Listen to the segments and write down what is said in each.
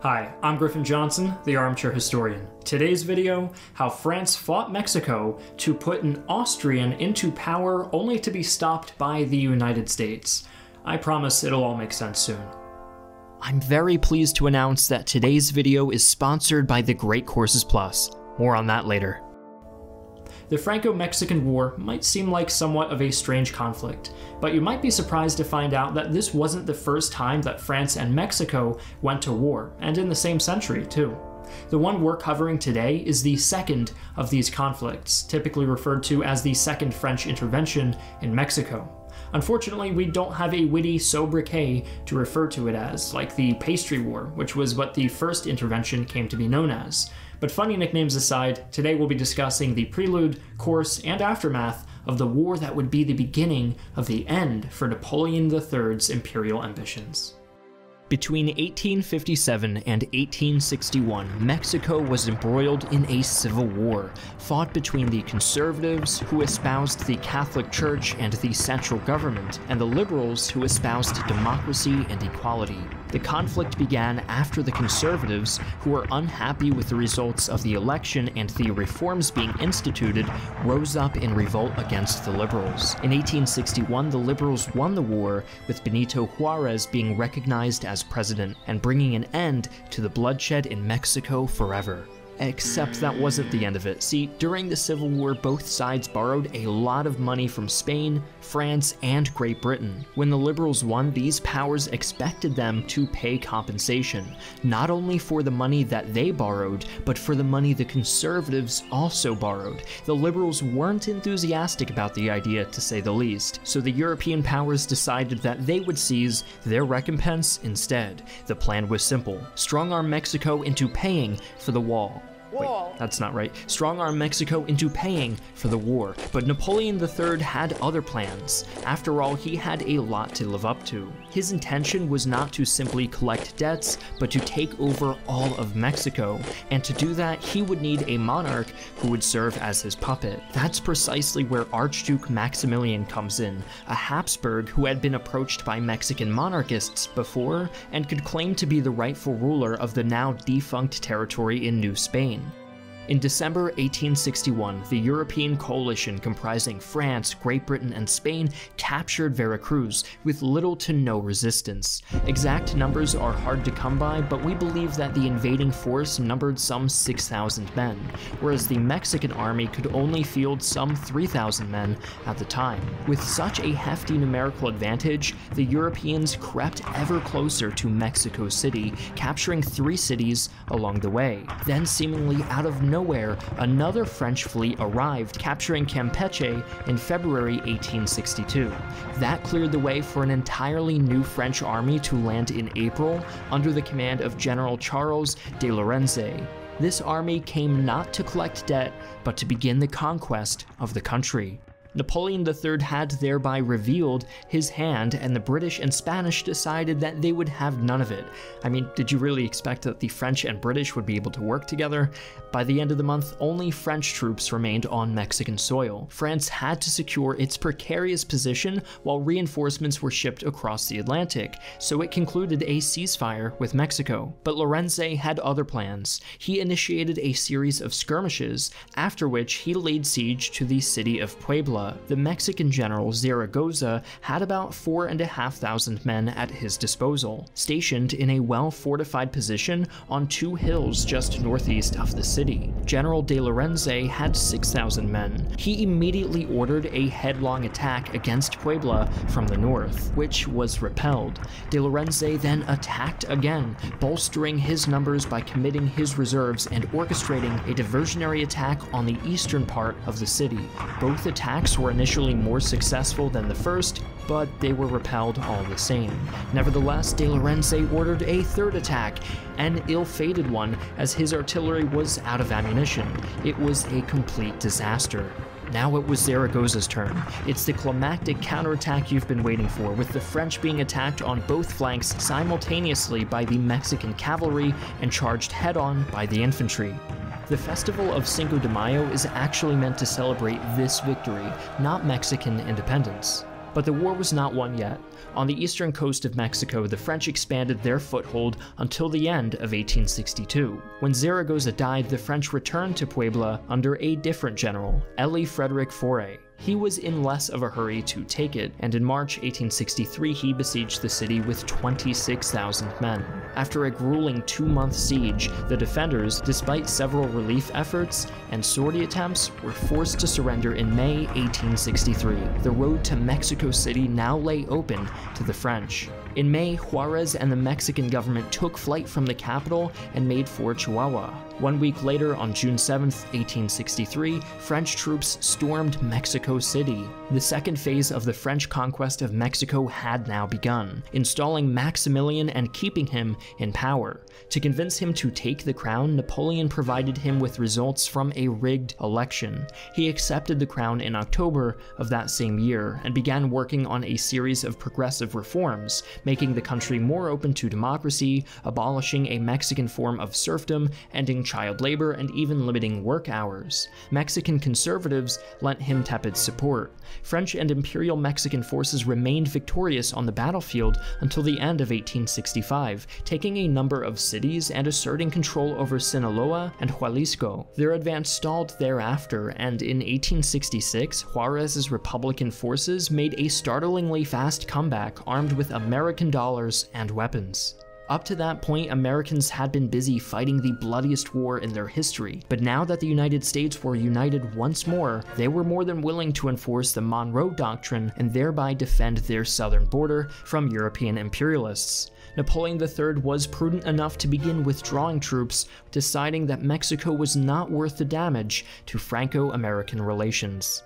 Hi, I'm Griffin Johnson, the Armchair Historian. Today's video, how France fought Mexico to put an Austrian into power only to be stopped by the United States. I promise it'll all make sense soon. I'm very pleased to announce that today's video is sponsored by the Great Courses Plus. More on that later. The Franco Mexican War might seem like somewhat of a strange conflict, but you might be surprised to find out that this wasn't the first time that France and Mexico went to war, and in the same century, too. The one we're covering today is the second of these conflicts, typically referred to as the Second French Intervention in Mexico. Unfortunately, we don't have a witty sobriquet to refer to it as, like the Pastry War, which was what the first intervention came to be known as. But funny nicknames aside, today we'll be discussing the prelude, course, and aftermath of the war that would be the beginning of the end for Napoleon III's imperial ambitions. Between 1857 and 1861, Mexico was embroiled in a civil war, fought between the conservatives, who espoused the Catholic Church and the central government, and the liberals, who espoused democracy and equality. The conflict began after the conservatives, who were unhappy with the results of the election and the reforms being instituted, rose up in revolt against the liberals. In 1861, the liberals won the war, with Benito Juarez being recognized as president and bringing an end to the bloodshed in Mexico forever. Except that wasn't the end of it. See, during the Civil War, both sides borrowed a lot of money from Spain, France, and Great Britain. When the Liberals won, these powers expected them to pay compensation, not only for the money that they borrowed, but for the money the Conservatives also borrowed. The Liberals weren't enthusiastic about the idea, to say the least, so the European powers decided that they would seize their recompense instead. The plan was simple strong arm Mexico into paying for the wall. Wait, that's not right. Strong arm Mexico into paying for the war. But Napoleon III had other plans. After all, he had a lot to live up to. His intention was not to simply collect debts, but to take over all of Mexico. And to do that, he would need a monarch who would serve as his puppet. That's precisely where Archduke Maximilian comes in, a Habsburg who had been approached by Mexican monarchists before and could claim to be the rightful ruler of the now defunct territory in New Spain. In December 1861, the European coalition comprising France, Great Britain, and Spain captured Veracruz with little to no resistance. Exact numbers are hard to come by, but we believe that the invading force numbered some 6,000 men, whereas the Mexican army could only field some 3,000 men at the time. With such a hefty numerical advantage, the Europeans crept ever closer to Mexico City, capturing three cities along the way. Then, seemingly out of nowhere, nowhere, another French fleet arrived, capturing Campeche in February 1862. That cleared the way for an entirely new French army to land in April under the command of General Charles de Lorencez. This army came not to collect debt, but to begin the conquest of the country. Napoleon III had thereby revealed his hand, and the British and Spanish decided that they would have none of it. I mean, did you really expect that the French and British would be able to work together? By the end of the month, only French troops remained on Mexican soil. France had to secure its precarious position while reinforcements were shipped across the Atlantic, so it concluded a ceasefire with Mexico. But Lorencez had other plans. He initiated a series of skirmishes, after which he laid siege to the city of Puebla the Mexican general Zaragoza had about 4,500 men at his disposal, stationed in a well fortified position on two hills just northeast of the city. General de Lorencez had 6,000 men. He immediately ordered a headlong attack against Puebla from the north, which was repelled. De Lorencez then attacked again, bolstering his numbers by committing his reserves and orchestrating a diversionary attack on the eastern part of the city. Both attacks were initially more successful than the first, but they were repelled all the same. Nevertheless, De Lorencez ordered a third attack, an ill-fated one as his artillery was out of ammunition. It was a complete disaster. Now it was Zaragoza's turn. It's the climactic counterattack you've been waiting for, with the French being attacked on both flanks simultaneously by the Mexican cavalry and charged head on by the infantry. The festival of Cinco de Mayo is actually meant to celebrate this victory, not Mexican independence. But the war was not won yet. On the eastern coast of Mexico, the French expanded their foothold until the end of 1862. When Zaragoza died, the French returned to Puebla under a different general, Elie Frederick Forey. He was in less of a hurry to take it, and in March 1863 he besieged the city with 26,000 men. After a grueling two-month siege, the defenders, despite several relief efforts and sortie attempts, were forced to surrender in May 1863. The road to Mexico City now lay open to the French. In May, Juarez and the Mexican government took flight from the capital and made for Chihuahua. One week later, on June 7, 1863, French troops stormed Mexico City. The second phase of the French conquest of Mexico had now begun, installing Maximilian and keeping him in power. To convince him to take the crown, Napoleon provided him with results from a rigged election. He accepted the crown in October of that same year and began working on a series of progressive reforms, making the country more open to democracy, abolishing a Mexican form of serfdom, ending child labor, and even limiting work hours. Mexican conservatives lent him tepid support. French and Imperial Mexican forces remained victorious on the battlefield until the end of 1865, taking a number of cities and asserting control over Sinaloa and Jalisco. Their advance stalled thereafter, and in 1866, Juarez's Republican forces made a startlingly fast comeback armed with American dollars and weapons. Up to that point, Americans had been busy fighting the bloodiest war in their history, but now that the United States were united once more, they were more than willing to enforce the Monroe Doctrine and thereby defend their southern border from European imperialists. Napoleon III was prudent enough to begin withdrawing troops, deciding that Mexico was not worth the damage to Franco American relations.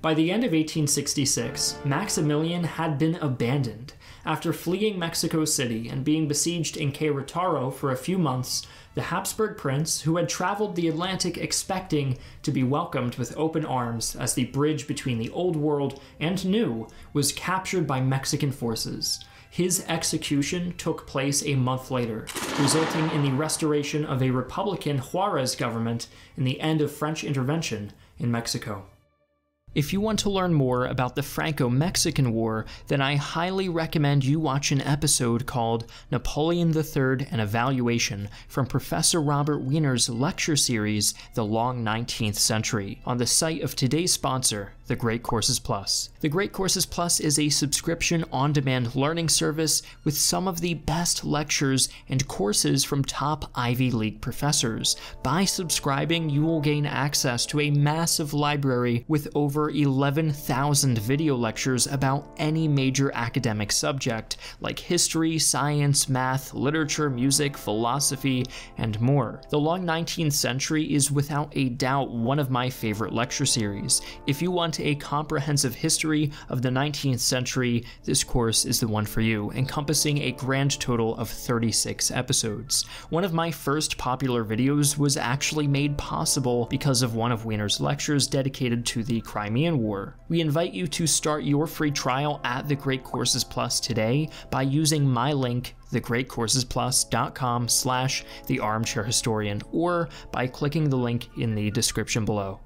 By the end of 1866, Maximilian had been abandoned. After fleeing Mexico City and being besieged in Querétaro for a few months, the Habsburg prince, who had traveled the Atlantic expecting to be welcomed with open arms as the bridge between the Old World and New, was captured by Mexican forces. His execution took place a month later, resulting in the restoration of a Republican Juarez government and the end of French intervention in Mexico. If you want to learn more about the Franco Mexican War, then I highly recommend you watch an episode called Napoleon III An Evaluation from Professor Robert Weiner's lecture series, The Long 19th Century, on the site of today's sponsor, The Great Courses Plus. The Great Courses Plus is a subscription on demand learning service with some of the best lectures and courses from top Ivy League professors. By subscribing, you will gain access to a massive library with over 11,000 video lectures about any major academic subject, like history, science, math, literature, music, philosophy, and more. The Long 19th Century is without a doubt one of my favorite lecture series. If you want a comprehensive history of the 19th century, this course is the one for you, encompassing a grand total of 36 episodes. One of my first popular videos was actually made possible because of one of Weiner's lectures dedicated to the Crimean War. We invite you to start your free trial at The Great Courses Plus today by using my link thegreatcoursesplus.com slash the armchair historian or by clicking the link in the description below.